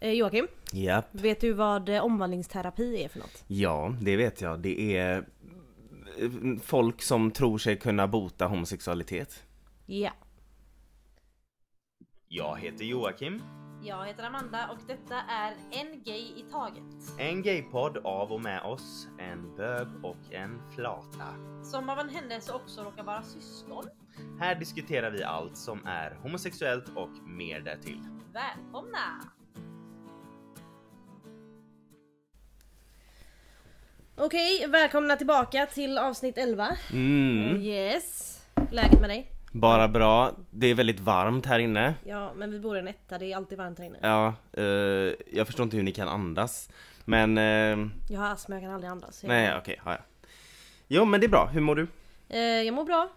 Eh, Joakim, Japp. vet du vad eh, omvandlingsterapi är för något? Ja, det vet jag. Det är eh, folk som tror sig kunna bota homosexualitet. Ja. Jag heter Joakim. Jag heter Amanda och detta är En Gay i Taget. En gaypodd av och med oss, en bög och en flata. Som av en händelse också råkar vara syskon. Här diskuterar vi allt som är homosexuellt och mer därtill. Välkomna! Okej, välkomna tillbaka till avsnitt 11. Mm, Yes. Läget med dig? bara bra. Det är väldigt varmt här inne. Ja, men vi bor i en etta, det är alltid varmt här inne. Ja, eh, jag förstår inte hur ni kan andas. Men, eh, Jag har astma, jag kan aldrig andas. Jag- nej okej, ja, ja. Jo men det är bra, hur mår du? Eh, jag mår bra.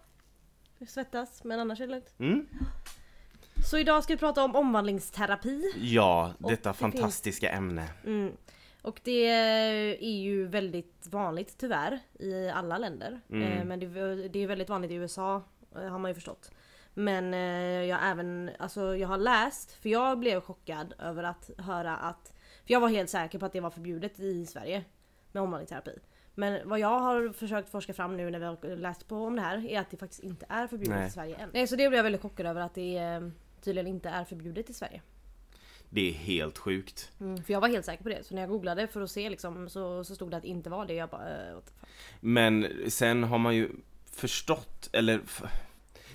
Jag svettas, men annars är det lugnt. Mm? Så idag ska vi prata om omvandlingsterapi. Ja, detta det fantastiska ämne. Mm. Och det är ju väldigt vanligt tyvärr i alla länder. Mm. Eh, men det, det är väldigt vanligt i USA eh, har man ju förstått. Men eh, jag även, alltså jag har läst, för jag blev chockad över att höra att, för jag var helt säker på att det var förbjudet i Sverige med omvandlingsterapi. Men vad jag har försökt forska fram nu när vi har läst på om det här är att det faktiskt inte är förbjudet Nej. i Sverige än. Nej, så det blev jag väldigt chockad över att det tydligen inte är förbjudet i Sverige. Det är helt sjukt. Mm, för jag var helt säker på det. Så när jag googlade för att se liksom, så, så stod det att det inte var det. Jag bara, fuck. Men sen har man ju förstått, eller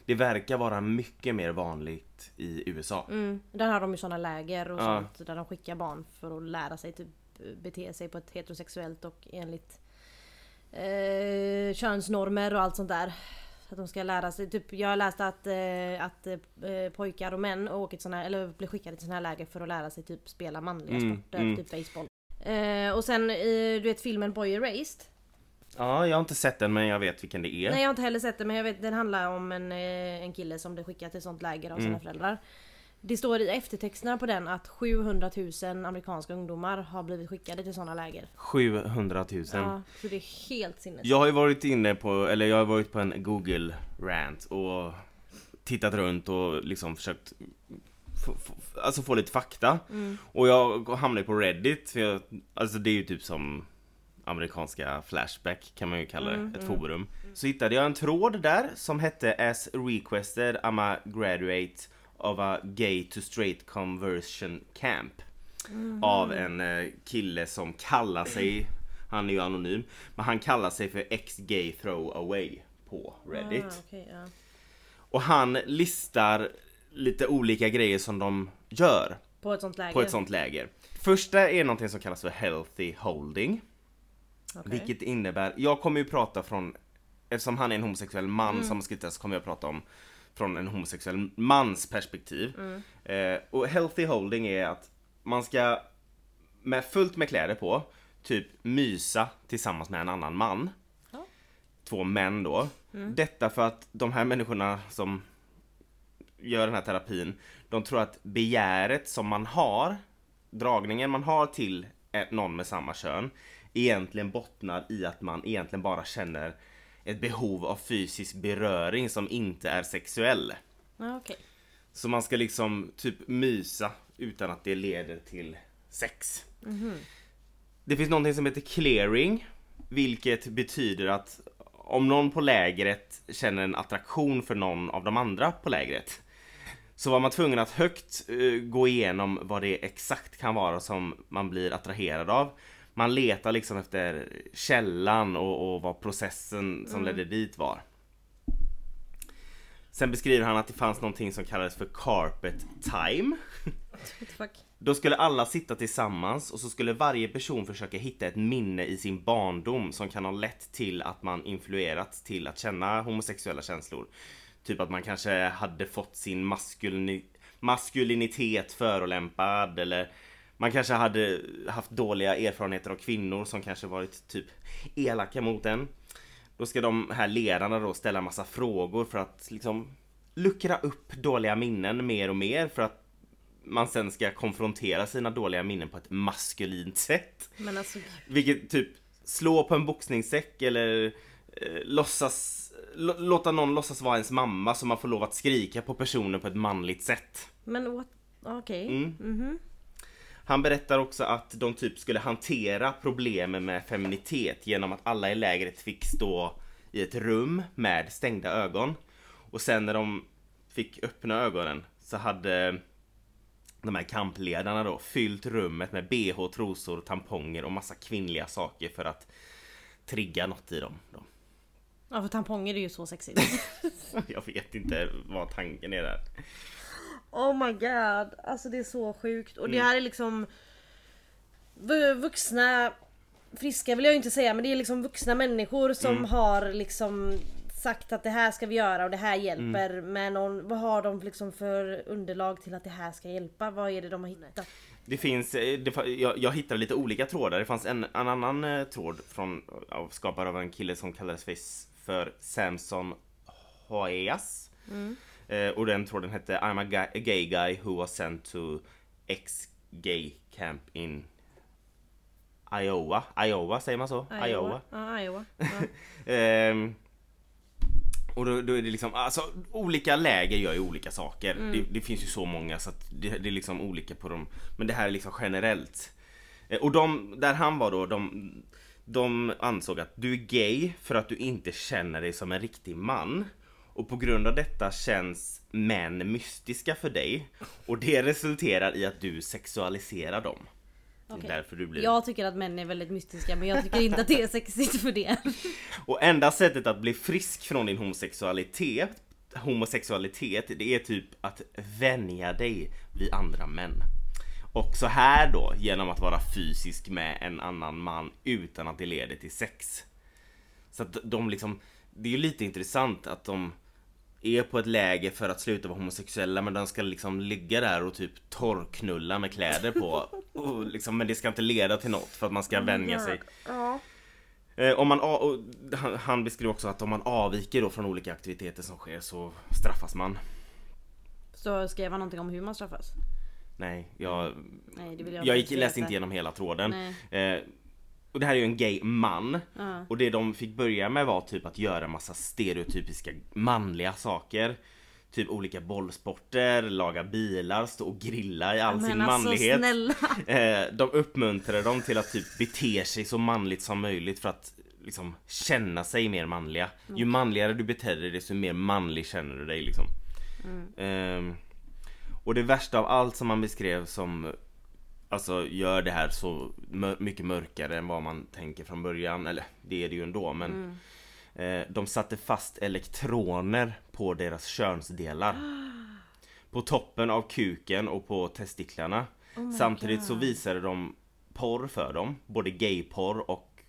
det verkar vara mycket mer vanligt i USA. Mm, där har de ju såna läger och Ja. sånt där de skickar barn för att lära sig typ bete sig på ett heterosexuellt och enligt eh, könsnormer och allt sånt där. Att de ska lära sig, typ jag läste att, eh, att eh, pojkar och män åker till såna här, eller blir skickade till såna här läger för att lära sig typ spela manliga Mm, sporter, mm. typ baseball. Eh, och sen i, du vet filmen Boy Erased? Ja, jag har inte sett den men jag vet vilken det är. Nej jag har inte heller sett det men jag vet den handlar om en, eh, en kille som blir skickad till sånt läger av sina Mm. föräldrar. Det står i eftertexterna på den att 700 000 amerikanska ungdomar har blivit skickade till såna läger. 700 000. Ja, så det är helt sinnes. Jag har ju varit inne på, eller jag har varit på en Google rant och tittat runt och liksom försökt alltså få lite fakta. Mm. Och jag hamnade på Reddit, för jag, alltså det är ju typ som amerikanska Flashback kan man ju kalla det, Mm, ett mm. forum. Så hittade jag en tråd där som hette As requested I'm a graduate of a gay to straight conversion camp. Mm. Av en eh, kille som kallar sig, han är ju anonym, men han kallar sig för X-gay throwaway på Reddit. Ah, okej, ja. Och han listar lite olika grejer som de gör På ett sånt läger? på ett sånt läger. Första är någonting som kallas för healthy holding. Okej. Vilket innebär, jag kommer ju prata från, eftersom han är en homosexuell man Mm. som har skrivit det så kommer jag prata om från en homosexuell mans perspektiv. Mm. Eh, och healthy holding är att man ska med fullt med kläder på, typ mysa tillsammans med en annan man. Ja. Två män då. Mm. Detta för att de här människorna som gör den här terapin, de tror att begäret som man har, dragningen man har till någon med samma kön, egentligen bottnar i att man egentligen bara känner ett behov av fysisk beröring som inte är sexuell. Okej. Så man ska liksom typ mysa utan att det leder till sex. Mhm. Det finns någonting som heter clearing, vilket betyder att om någon på lägret känner en attraktion för någon av de andra på lägret så var man tvungen att högt eh, gå igenom vad det exakt kan vara som man blir attraherad av. Man letar liksom efter källan och, och vad processen som Mm. ledde dit var. Sen beskriver han att det fanns någonting som kallades för carpet time. Då skulle alla sitta tillsammans och så skulle varje person försöka hitta ett minne i sin barndom som kan ha lett till att man influerats till att känna homosexuella känslor. Typ att man kanske hade fått sin maskulini maskulinitet förolämpad eller man kanske hade haft dåliga erfarenheter av kvinnor som kanske varit typ elaka mot en. Då ska de här ledarna då ställa massa frågor för att liksom luckra upp dåliga minnen mer och mer för att man sen ska konfrontera sina dåliga minnen på ett maskulint sätt. Alltså, Vilket typ slå på en boxningssäck eller eh, låtsas, lå- låta någon låtsas vara ens mamma så man får lov att skrika på personen på ett manligt sätt. men what? Okej. Mm. Mhm. Han berättar också att de typ skulle hantera problemen med feminitet genom att alla i lägret fick stå i ett rum med stängda ögon. Och sen när de fick öppna ögonen så hade de här kampledarna då fyllt rummet med bh, trosor, tamponger och massa kvinnliga saker för att trigga något i dem. Då. Ja för tamponger är ju så sexigt. Jag vet inte vad tanken är där. Oh my god, alltså det är så sjukt. Och det här är liksom vu- vuxna, friska vill jag inte säga, men det är liksom vuxna människor som har liksom sagt att det här ska vi göra och det här hjälper. Men någon, vad har de liksom för underlag till att det här ska hjälpa? Vad är det de har hittat? Det finns, eh, det, jag, jag hittade lite olika trådar. Det fanns en, en annan eh, tråd från, av, skapad av en kille som kallades för, för Samson Hoeas. Eh, och den tråden hette I'm a, guy, a gay guy who was sent to ex-gay camp in Iowa. Iowa, säger man så? Iowa. Ja, Iowa. Ja. Ehm, och då, då är det liksom, alltså olika läger gör ju olika saker. Det, det finns ju så många så att det, det är liksom olika på dem. Men det här är liksom generellt. Eh, Och de, där han var då, de, de ansåg att du är gay för att du inte känner dig som en riktig man. Och på grund av detta känns män mystiska för dig. Och det resulterar i att du sexualiserar dem. Okej. därför du blir... Jag tycker att män är väldigt mystiska men jag tycker inte att det är sexigt för det. Och enda sättet att bli frisk från din homosexualitet homosexualitet, det är typ att vänja dig vid andra män. Och så här då, genom att vara fysisk med en annan man utan att det leder till sex. Så att de liksom, det är ju lite intressant att de är på ett läge för att sluta vara homosexuella men de ska liksom ligga där och typ torrknulla med kläder på. Och liksom, men det ska inte leda till något för att man ska vänja sig. Ja. Eh, om man, han, beskriver också att om man avviker då från olika aktiviteter som sker så straffas man. Så skrev han någonting om hur man straffas? Nej, jag, Nej det vill jag jag gick, läste inte igenom hela tråden. Nej. Eh, och det här är ju en gay man. Ja. Och det de fick börja med var typ att göra massa stereotypiska manliga saker. Typ olika bollsporter, laga bilar, stå och grilla i all Men sin alltså, manlighet. snälla. Eh, de uppmuntrade dem till att typ bete sig så manligt som möjligt för att liksom känna sig mer manliga. Ju manligare du beter dig desto mer manlig känner du dig liksom. Ehm, och det värsta av allt som man beskrev som Alltså gör det här så mycket mörkare än vad man tänker från början. Eller det är det ju ändå men eh, De satte fast elektroner på deras könsdelar. På toppen av kuken och på testiklarna. Samtidigt så visade de porr för dem. Både gayporr och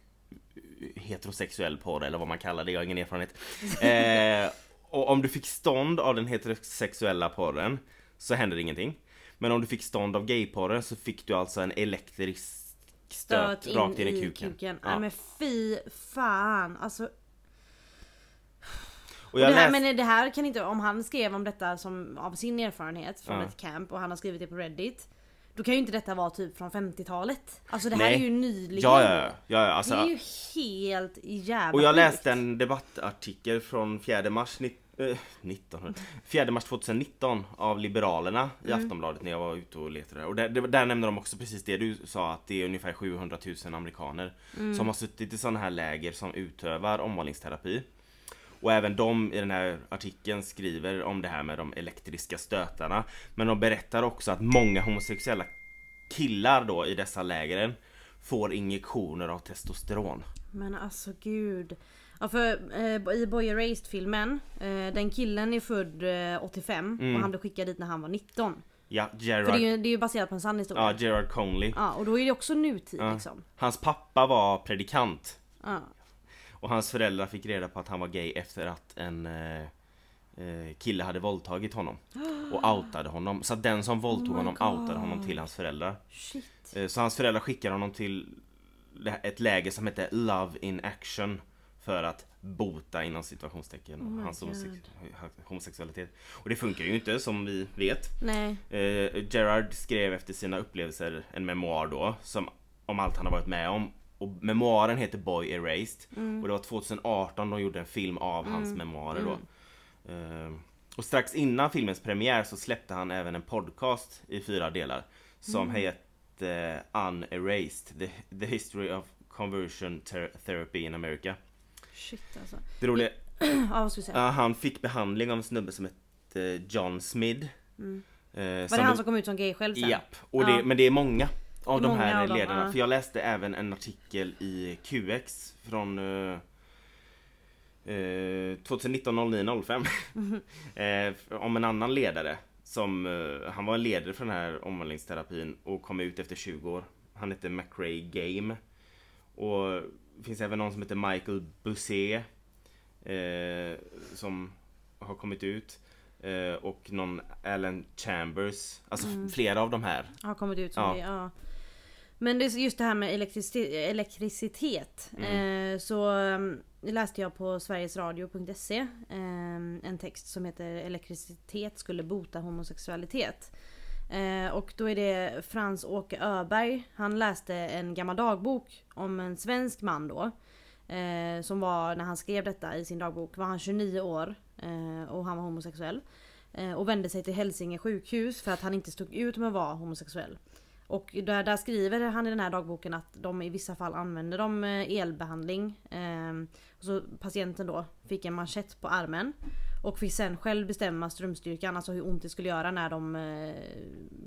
heterosexuell porr eller vad man kallar det, jag har ingen erfarenhet. Eh, och om du fick stånd av den heterosexuella porren så hände det ingenting. Men om du fick stånd av gayporren så fick du alltså en elektrisk stöt, Stöt in rakt in i i kuken. kuken. Ja. Nej men fy fan. Alltså, Och jag det här, läste, men det här kan inte, om han skrev om detta som av sin erfarenhet från Ja. ett camp och han har skrivit det på Reddit. Då kan ju inte detta vara typ från 50-talet. Alltså det här Nej. är ju nyligen. ja, ja, ja, ja, alltså, det är ju helt jävla Och jag läste en debattartikel från 4 mars ni- eh, 19, 4 mars 2019 av Liberalerna i Mm. Aftonbladet när jag var ute och letade. Och där, där nämnde de också precis det du sa att det är ungefär 700 000 amerikaner Mm. som har suttit i sådana här läger som utövar omvandlingsterapi. Och även de i den här artikeln skriver om det här med de elektriska stötarna. Men de berättar också att många homosexuella killar då i dessa lägren får injektioner av testosteron. Men alltså gud. Ja, för eh, i Boy Erased filmen, eh, den killen är född eh, 85 Mm. och han blev skickad dit när han var 19. Ja, För Gerard, det är ju, det är ju baserat på en sann historia. ja, Ja, Gerard Conley. och då är det också nutid Ja. liksom. Hans pappa var predikant. Ja. Och hans föräldrar fick reda på att han var gay efter att en eh, eh, kille hade våldtagit honom. Och outade honom. Så att den som våldtog Oh my honom outade honom till hans föräldrar. Shit. Eh, så hans föräldrar skickade honom till det- ett läge som hette Love in Action. För att bota inom situationstecken Oh hans homosex- homosexualitet. Och det funkar ju inte som vi vet. Nej. Eh, Gerard skrev efter sina upplevelser en memoar då, som, om allt han har varit med om. Och memoaren heter Boy Erased. Och det var 2018 de gjorde en film av hans memoarer då. Eh, och strax innan filmens premiär så släppte han även en podcast i fyra delar. Som, het, att uh, Unerased, the, the history of conversion therapy in America. Shit alltså. Det roliga, Ja vad ska vi säga? ja, han fick behandling av en snubbe som hette John Smith. Mm. Eh, Var det han som kom ut som gay själv sen? Japp, och det, Ja. men det är många av är de många här av dem, ledarna. ja. För jag läste även en artikel i QX från eh, eh, 2019 09 05 eh, om en annan ledare som eh, han var en ledare för den här omvandlingsterapin och kom ut efter 20 år. Han hette McRae Game. Och det finns även någon som heter Michael Busé eh, som har kommit ut. Eh, och någon Alan Chambers. Alltså Mm. flera av de här. Har kommit ut som Ja. det, ja. Men det är just det här med elektricitet, elektricitet. Mm. Eh, så um, läste jag på sverigesradio.se eh, en text som heter Elektricitet skulle bota homosexualitet. Eh, och då är det Frans Åke Öberg. Han läste en gammal dagbok om en svensk man då. Eh, som var, när han skrev detta i sin dagbok, var han 29 år eh, och han var homosexuell. Eh, och vände sig till Hälsinge sjukhus för att han inte stod ut med att vara homosexuell. Och där, där skriver han i den här dagboken att de i vissa fall använder de eh, elbehandling. Eh, och så patienten då fick en manschett på armen. Och fick sen själv bestämma strömstyrkan, alltså hur ont det skulle göra när de eh,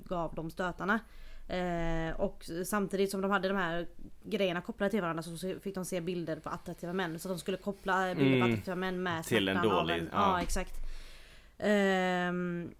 gav de stötarna. Eh, och samtidigt som de hade de här grejerna kopplade till varandra så fick de se bilder på attraktiva män. Så de skulle koppla bilder på Mm. attraktiva män med Till en dålig- ja. ja. exakt. Ehm,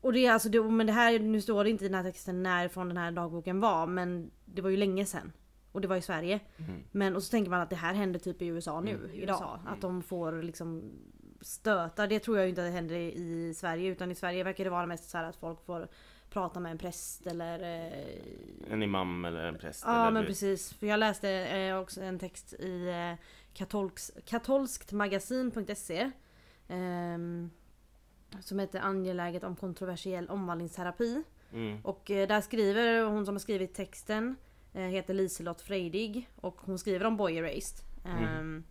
och det är alltså, det, men det här, nu står det inte i den här texten när från den här dagboken var men det var ju länge sedan. Och det var i Sverige. Mm. Men och så tänker man att det här händer typ i USA nu Mm. idag. Att de får liksom stötar. Det tror jag inte att det händer i Sverige utan i Sverige verkar det vara mest så här att folk får prata med en präst eller eh, En imam eller en präst. Ja men du- precis. För jag läste eh, också en text i eh, katolks, katolsktmagasin.se ehm, Som heter Angeläget om kontroversiell omvandlingsterapi. Mm. Och där skriver hon som har skrivit texten Heter Liselott Freidig och hon skriver om Boy Erased. Ehm,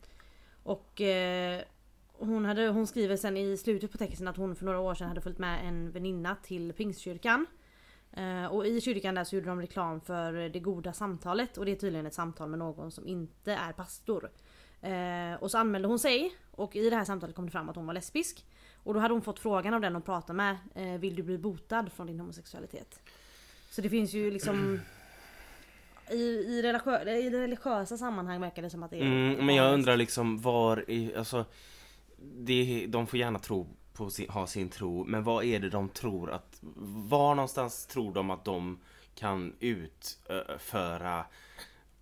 Och hon, hade, hon skriver sen i slutet på texten att hon för några år sedan hade följt med en väninna till Pingstkyrkan. Eh, och i kyrkan där så gjorde de reklam för det goda samtalet och det är tydligen ett samtal med någon som inte är pastor. Eh, och så anmälde hon sig och i det här samtalet kom det fram att hon var lesbisk. Och då hade hon fått frågan av den hon pratade med, eh, vill du bli botad från din homosexualitet? Så det finns ju liksom i, i, religiö, i religiösa sammanhang verkar det som att det är Mm, men jag undrar liksom var i, alltså det, De får gärna tro på sin, ha sin tro Men vad är det de tror att Var någonstans tror de att de kan utföra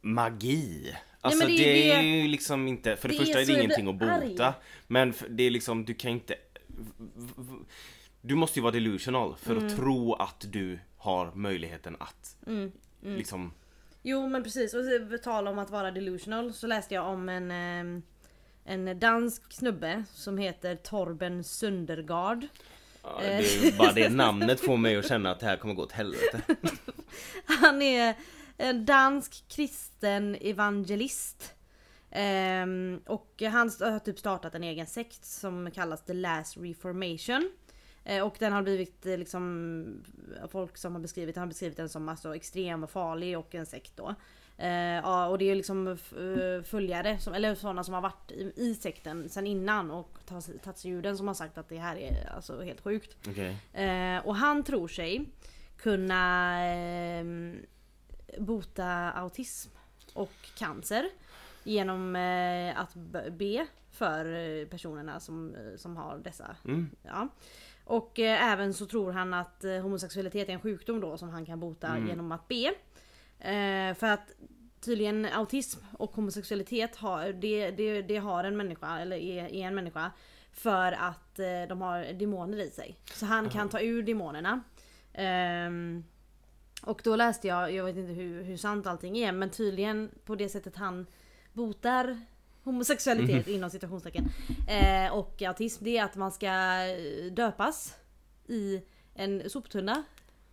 magi? Alltså men det, det är ju liksom inte För det, det första är det ingenting att bota arg. Men det är liksom, du kan inte Du måste ju vara delusional för Mm. att tro att du har möjligheten att liksom Jo men precis, och på tal om att vara delusional så läste jag om en ehm, En dansk snubbe som heter Torben Sundergaard. ja, det bara det namnet får mig att känna att det här kommer gå åt helvete Han är en dansk kristen evangelist. Ehm, och han har typ startat en egen sekt som kallas The Last Reformation. Eh, och den har blivit eh, liksom Folk som har beskrivit den har beskrivit den som alltså extrem och farlig och en sekt då. Eh, ja, och det är liksom eh, följare, som, eller sådana som har varit i, i sekten sen innan och tagit sig ur den som har sagt att det här är alltså helt sjukt. Okej Eh, och han tror sig kunna bota autism och cancer genom att be för personerna som, som har dessa. mm. Ja. Och även så tror han att homosexualitet är en sjukdom då som han kan bota genom att be. Eh, för att tydligen autism och homosexualitet har, det, det, det har en människa, eller är, är en människa. För att eh, de har demoner i sig. Så han kan ta ur demonerna. Ehm, och då läste jag, jag vet inte hur, hur sant allting är, men tydligen på det sättet han botar homosexualitet inom citationstecken eh, och autism det är att man ska eh, döpas i en soptunna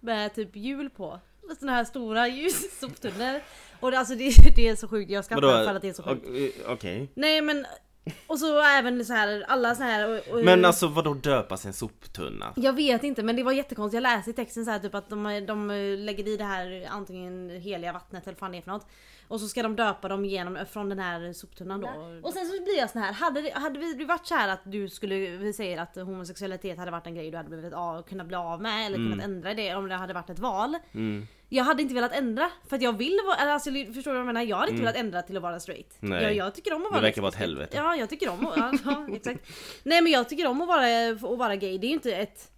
med typ hjul på. Såna här stora ljus soptunnor. Och det, alltså det, det är så sjukt, jag skrattar för att det är så sjukt. Okej Nej men Och så även så här alla så här och, och, Men alltså vadå döpas en soptunna? Jag vet inte men det var jättekonstigt. Jag läste i texten så här typ att de, de lägger i det här antingen heliga vattnet eller vad fan det är för något. Och så ska de döpa dem genom från den här soptunnan då. Och sen så blir jag sån här. Hade, det- hade vi varit så här att du skulle, vi säger att homosexualitet hade varit en grej du hade blivit av, kunnat bli av med eller kunnat ändra det om det hade varit ett val. Mm. Jag hade inte velat ändra för att jag vill vara, alltså, förstår du vad jag menar? Jag hade inte velat ändra till att vara straight. Mm. Nej. Jag, jag tycker om att vara Det verkar vara ett helvete. Ja jag tycker om att, ja, ja, exakt. Nej men jag tycker om att vara, att vara gay, det är ju inte ett,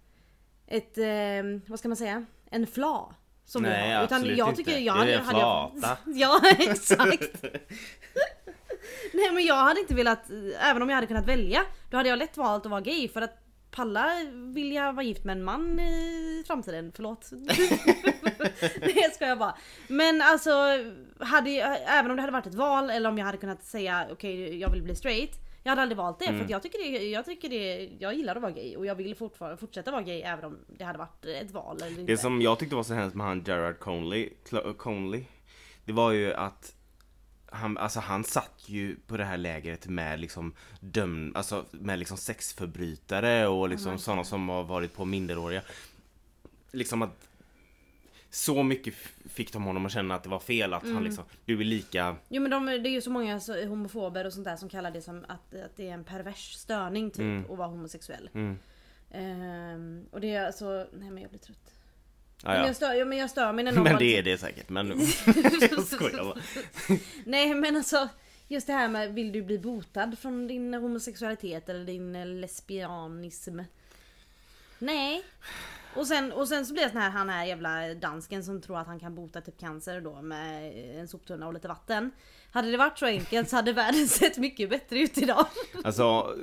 ett, eh, vad ska man säga? En fla. Som vi Nej, har. Utan absolut jag inte. tycker jag Det är hade, en hade jag, flata. Ja exakt. Nej men jag hade inte velat, även om jag hade kunnat välja, då hade jag lätt valt att vara gay för att Palla vill jag vara gift med en man i framtiden, förlåt. det ska jag bara. Men alltså, hade, även om det hade varit ett val eller om jag hade kunnat säga okej jag vill bli straight. Jag hade aldrig valt det för att jag tycker det, jag tycker det, jag gillar att vara gay och jag vill fortfarande fortsätta vara gay även om det hade varit ett val eller inte. Det som jag tyckte var så hemskt med han Gerard Conley, Cl- Conley Det var ju att han, alltså han satt ju på det här lägret med liksom döm, alltså med liksom sexförbrytare och liksom sådana som har varit på minderåriga. Liksom att Så mycket fick de honom att känna att det var fel att han liksom, du är lika Jo men de, det är ju så många homofober och sånt där som kallar det som att, att det är en pervers störning typ att vara homosexuell. Mm. Ehm, och det är alltså, nej men jag blir trött. Ja, Men, ja. jag stör, ja, men jag stör mig när någon Men det är det säkert, men jag skojar bara. Nej men alltså Just det här med vill du bli botad från din homosexualitet eller din lesbianism? Nej. Och sen, och sen så blir det sån här han här jävla dansken som tror att han kan bota typ cancer då med en soptunna och lite vatten. Hade det varit så enkelt så hade världen sett mycket bättre ut idag. Alltså,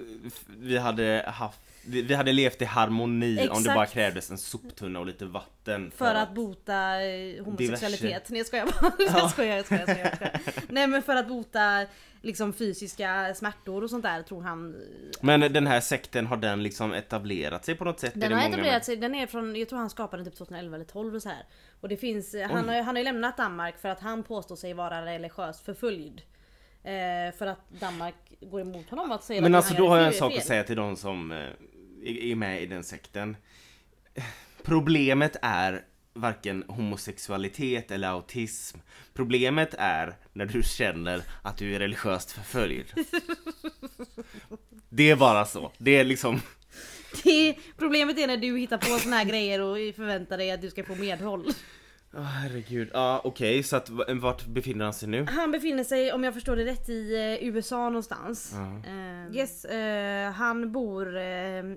vi hade haft vi hade levt i harmoni om det Exakt. bara krävdes en soptunna och lite vatten För att bota eh, homosexualitet. Diverse. Nej jag skojar bara. Jag skojar, jag skojar, jag skojar, jag skojar. Nej men för att bota liksom fysiska smärtor och sånt där tror han Men den här sekten, har den liksom etablerat sig på något sätt? Den har etablerat sig, den är från, jag tror han skapade den typ 2011 eller 12 och så här. Och det finns, han har, han har ju lämnat Danmark för att han påstår sig vara religiöst förföljd. Eh, för att Danmark går emot honom att säga Men att alltså då har jag en fel. sak att säga till de som eh, är är med i den sekten. Problemet är varken homosexualitet eller autism. Problemet är när du känner att du är religiöst förföljd. Det är bara så. Det är liksom... Det, problemet är när du hittar på såna här grejer och förväntar dig att du ska få medhåll. Åh herregud. Ja okej, så att vart befinner han sig nu? Han befinner sig, om jag förstår det rätt, i eh, USA någonstans. Eh, yes, eh, han bor eh,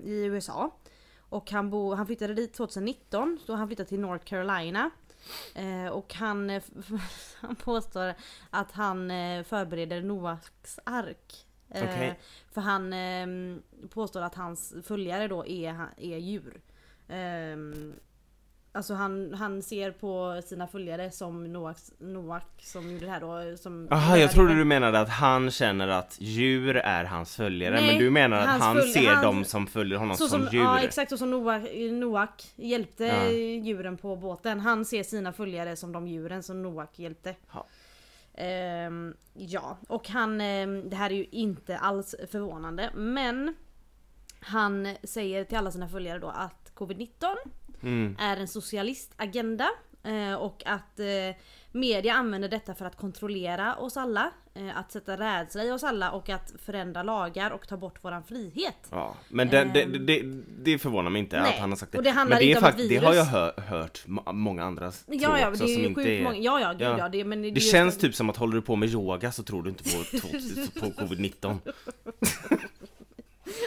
i USA. Och han, bo, han flyttade dit 2019, då han flyttade till North Carolina. Och han, han påstår att han förbereder Noaks ark. Eh, Okej. För han eh, påstår att hans följare då är, är djur. Ehm, Alltså han, han ser på sina följare som Noak som gjorde det här då som... Jaha, jag trodde du menade att han känner att djur är hans följare, Nej, men du menar att han följ- ser han- dem som följer honom som, som, djur? ja exakt så som Noak, Noak hjälpte Ja. djuren på båten. Han ser sina följare som de djuren som Noak hjälpte. Ja. Ehm, ja, och han, ehm, det här är ju inte alls förvånande men han säger till alla sina följare då att covid-19 Mm. är en socialistagenda eh, och att eh, media använder detta för att kontrollera oss alla, att sätta rädsla i oss alla och att förändra lagar och ta bort våran frihet. Ja, men det, det, Ehm. det, det förvånar mig inte Nej, att han har sagt det. och det handlar men det, är inte om ett fakt- det har jag hör, hört må- många andra tro Ja ja, också det är som ju inte sjukt är... många. Ja ja, gud Ja. ja. det, men det, Det är känns just- typ som att håller du på med yoga så tror du inte på, på, på covid-19.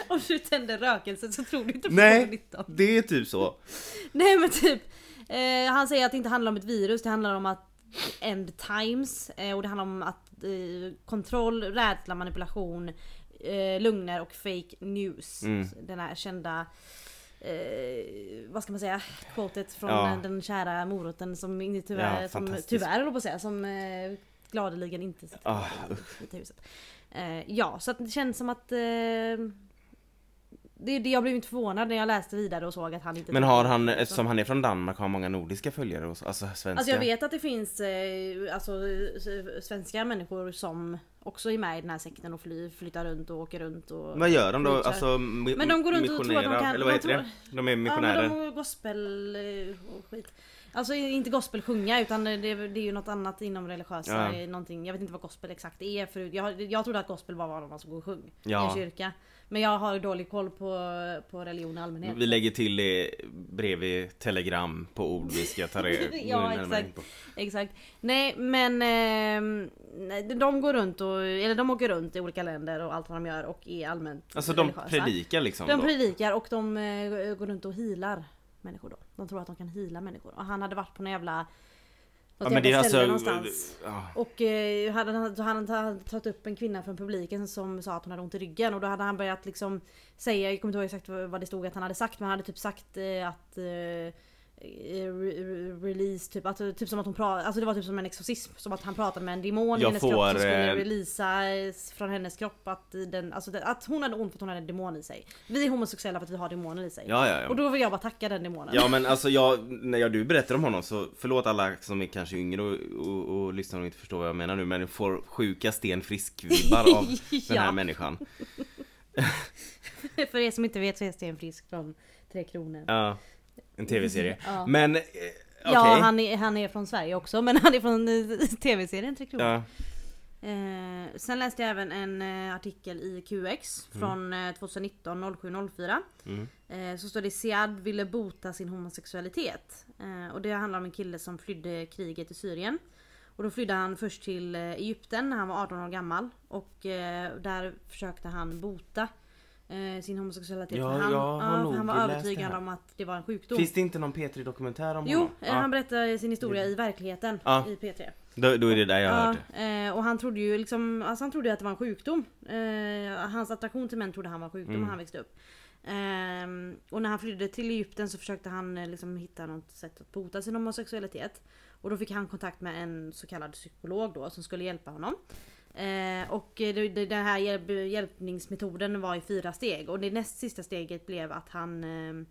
Om du tänder rökelse så tror du inte på Nej, covid-19. det är typ så. Nej men typ. Eh, han säger att det inte handlar om ett virus, det handlar om att end times. Eh, och det handlar om att eh, kontroll, rädsla, manipulation, eh, lögner och fake news. Mm. Den här kända Eh, vad ska man säga? Quotet från Ja. den kära moroten som inte tyvärr, Ja, som, tyvärr jag på att säga, som eh, gladeligen inte sitter Ah, i huset. Eh, ja, så att det känns som att eh, det, det, jag blev inte förvånad när jag läste vidare och såg att han inte Men har han, eftersom han är från Danmark, har många nordiska följare? och så- Alltså svenska? Alltså jag vet att det finns eh, alltså, svenska människor som också är med i den här sekten och fly, flyttar runt och åker runt och Vad gör de då? preachar. Alltså Men de går runt och tror att de kan- Eller vad de heter det? De är Ja missionärer. men de gospel eh, och skit. Alltså inte gospel sjunga utan det, det är ju något annat inom religiösa, Ja. eh, någonting. Jag vet inte vad gospel exakt är förut. Jag, jag trodde att gospel var vad man som går och sjöng i Ja. en kyrka. Men jag har dålig koll på, på religion i allmänhet. Vi lägger till det bredvid telegram på ord vi ska ta det Ja, exakt. Exakt. Nej men eh, de går runt och, eller de åker runt i olika länder och allt vad de gör och är allmänt Alltså de religiösa. predikar liksom De då. predikar och de eh, går runt och healar människor då. De tror att de kan heala människor. Och han hade varit på någon jävla... Ja men det är jävla ställe alltså... någonstans. Ja. Och eh, hade, han- hade han tagit upp en kvinna från publiken som sa att hon hade ont i ryggen och då hade han börjat liksom säga, jag kommer inte ihåg exakt vad det stod att han hade sagt men han hade typ sagt eh, att eh, release typ, att, typ som att hon pratade, alltså det var typ som en exorcism som att han pratade med en demon i Jag hennes får, kropp som skulle eh, releasa eh, från hennes kropp att den, alltså det, att hon hade ont för att hon hade en demon i sig. Vi är homosexuella för att vi har demoner i sig. Ja, ja, ja. Och då vill jag bara tacka den demonen. Ja men alltså jag, när jag, du berättar om honom så förlåt alla som är kanske yngre och, och, och lyssnar och inte förstår vad jag menar nu men jag får sjuka stenfrisk-vibbar av den här människan. för er som inte vet så är Sten Frisk från Tre Kronor. Ja, en tv-serie. Ja. Men, eh, okej. Ja han är, han är från Sverige också men han är från eh, tv-serien Tre Kronor. Ja. Eh, sen läste jag även en eh, artikel i QX från eh, 2019 0704. Mm. Eh, så står det Siad ville bota sin homosexualitet. Eh, och det handlar om en kille som flydde kriget i Syrien. Och då flydde han först till Egypten när han var 18 år gammal. Och där försökte han bota eh, sin homosexualitet. Ja, han, ja, för han var övertygad om att det var en sjukdom. Finns det inte någon P3 dokumentär om Jo, honom? eh, han berättar sin historia i verkligheten Ja. i P3. Då, då är det där jag har hört det. eh, och han trodde ju liksom, alltså han trodde att det var en sjukdom. Eh, hans attraktion till män trodde han var en sjukdom Mm. när han växte upp. Ehm, och när han flydde till Egypten så försökte han eh, liksom hitta något sätt att bota sin homosexualitet. Och då fick han kontakt med en så kallad psykolog då som skulle hjälpa honom. Eh, och det, det, den här hjälp, hjälpningsmetoden var i fyra steg och det näst sista steget blev att han eh,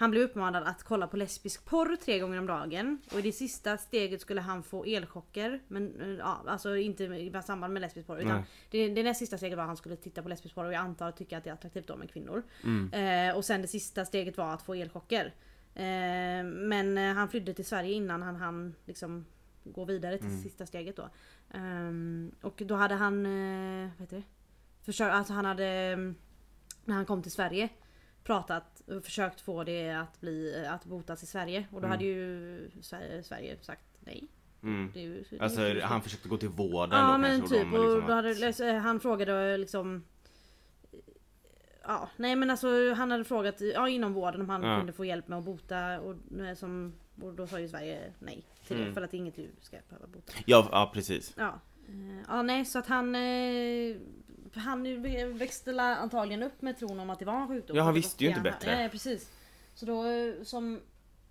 han blev uppmanad att kolla på lesbisk porr tre gånger om dagen. Och i det sista steget skulle han få elchocker. Men eh, ja, alltså inte i samband med lesbisk porr. Utan det, det näst sista steget var att han skulle titta på lesbisk porr och jag antar att tycka att det är attraktivt då med kvinnor. Mm. Eh, och sen det sista steget var att få elchocker. Eh, men eh, han flydde till Sverige innan han hann liksom gå vidare till Mm. sista steget då. Ehm, och då hade han, eh, vad heter det? Försök, alltså han hade, mm, när han kom till Sverige pratat och försökt få det att bli att botas i Sverige och då Mm. hade ju Sverige, Sverige sagt nej. Mm. Det det är Alltså han försökte gå till vården Ja då men kanske, och typ och liksom då att- hade, läs- han frågade liksom Ja nej men alltså han hade frågat ja, inom vården om han Ja. kunde få hjälp med att bota och, eh, som, och då sa ju Sverige nej till det Mm. för att inget du ska behöva bota. Ja, ja precis. Ja. Eh, Ja nej så att han eh, Han växte antagligen upp med tron om att det var en sjukdom. Ja, han visste ju inte bättre. Nej precis. Så då eh, som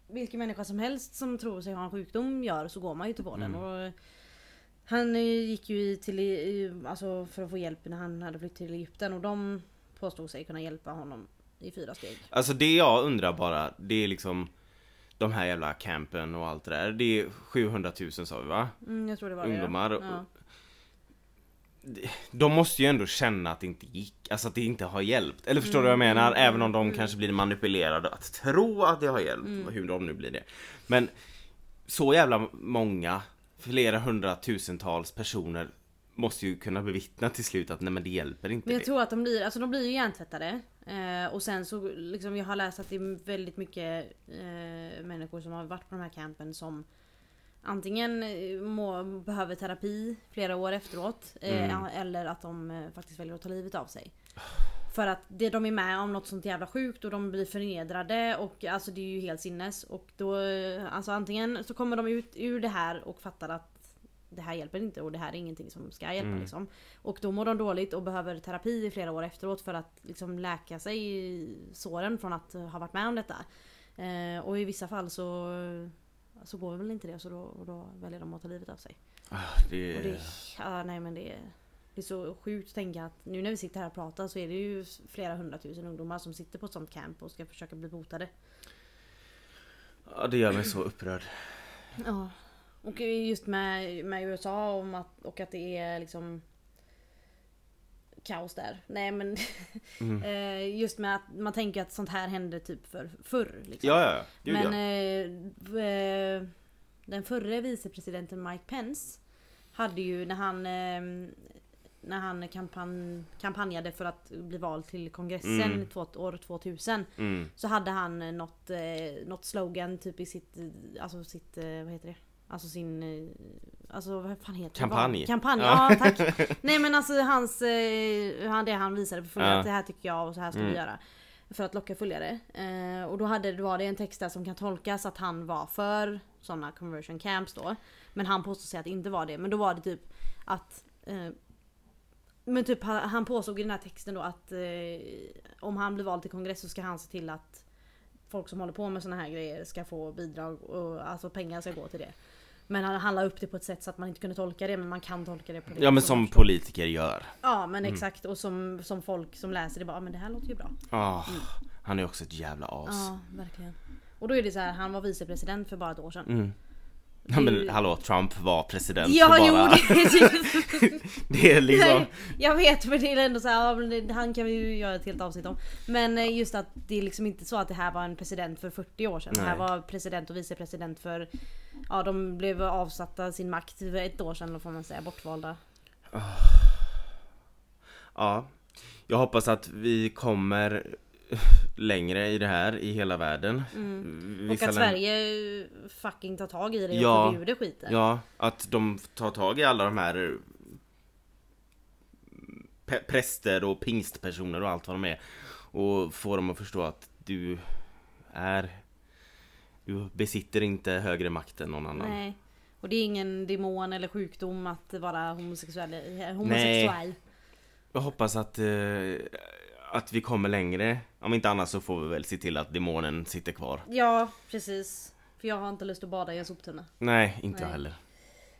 vilken människa som helst som tror sig ha en sjukdom gör så går man ju till vården. Mm. Och han gick ju till alltså för att få hjälp när han hade flyttat till Egypten och de påstod sig kunna hjälpa honom i fyra steg. Alltså det jag undrar bara, det är liksom de här jävla campen och allt det där. Det är 700 000 sa vi va? Mm, jag tror det var Ungdomar. det. Ja. De måste ju ändå känna att det inte gick, alltså att det inte har hjälpt. Eller förstår du vad jag Mm, menar? mm, Även om de mm. kanske blir manipulerade att tro att det har hjälpt, Mm. hur de nu blir det. Men så jävla många, flera hundratusentals personer måste ju kunna bevittna till slut att nej men det hjälper inte Men jag det. tror att de blir, alltså de blir ju hjärntvättade. Eh, och sen så liksom, jag har läst att det är väldigt mycket eh, människor som har varit på de här campen som antingen eh, må, behöver terapi flera år efteråt. Eh, Mm. Eller att de eh, faktiskt väljer att ta livet av sig. För att det, de är med om något sånt jävla sjukt och de blir förnedrade och alltså det är ju helt sinnes. Och då, eh, alltså antingen så kommer de ut ur det här och fattar att det här hjälper inte och det här är ingenting som ska hjälpa Mm. liksom. Och då mår de dåligt och behöver terapi i flera år efteråt för att liksom läka sig i såren från att ha varit med om detta. Eh, och i vissa fall så, så går väl inte det så då, och då väljer de att ta livet av sig. Ah, det, Och det, ja, nej men det, det är så sjukt att tänka att nu när vi sitter här och pratar så är det ju flera hundratusen ungdomar som sitter på ett sånt camp och ska försöka bli botade. ja, det gör mig så upprörd. Ja. Och just med, med USA om att, och att det är liksom kaos där. Nej men Mm. eh, just med att man tänker att sånt här hände typ för förr. Liksom. Ja, ja. Gud, Men ja. eh, eh, den förre vicepresidenten Mike Pence hade ju när han eh, när han kampan kampanjade för att bli vald till kongressen Mm. två, år 2000 Mm. så hade han något, eh, något slogan typ i sitt, alltså sitt, eh, vad heter det? Alltså sin, eh, alltså vad fan heter Kampanj. det? Kampanj, Ja. ja tack! Nej men alltså hans, eh, han, det han visade för följare Ja. att det här tycker jag och så här ska Mm. vi göra. För att locka följare. Eh, och då hade, då var det en text där som kan tolkas att han var för sådana conversion camps då. Men han påstod sig att det inte var det. Men då var det typ att eh, men typ han, han påstod i den här texten då att eh, om han blir vald till kongress så ska han se till att folk som håller på med såna här grejer ska få bidrag och alltså pengar ska gå till det. Men han, han la upp det på ett sätt så att man inte kunde tolka det men man kan tolka det på det Ja men som politiker gör. Ja men exakt och som, som folk som läser det bara "Ja, men det här låter ju bra. Ah, Han är också ett jävla as. Ja verkligen. Och då är det så här, han var vicepresident för bara ett år sedan. Ja är men hallå, Trump var president Ja för jo bara... det, det är liksom... Jag vet men det är ändå så här, han kan vi ju göra ett helt avsnitt om. Men eh, just att det är liksom inte så att det här var en president för 40 år sedan. Det här Nej. var president och vicepresident för, ja de blev avsatta sin makt för ett år sedan då får man säga, bortvalda. Ja. Jag hoppas att vi kommer längre i det här i hela världen. Mm. Och att Sverige fucking tar tag i det och Ja. förbjuder skiten. Ja, att de tar tag i alla de här pe- präster och pingstpersoner och allt vad de är och får dem att förstå att du är du besitter inte högre makt än någon annan. Nej. Och det är ingen demon eller sjukdom att vara homosexuell. eh, homosexuell. Jag hoppas att, eh, att vi kommer längre. Om inte annat så får vi väl se till att demonen sitter kvar. Ja, precis. För jag har inte lust att bada i en soptunna. Nej, inte jag Nej. heller.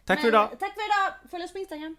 Tack Men, för idag! Tack för idag! Följ oss på Instagram.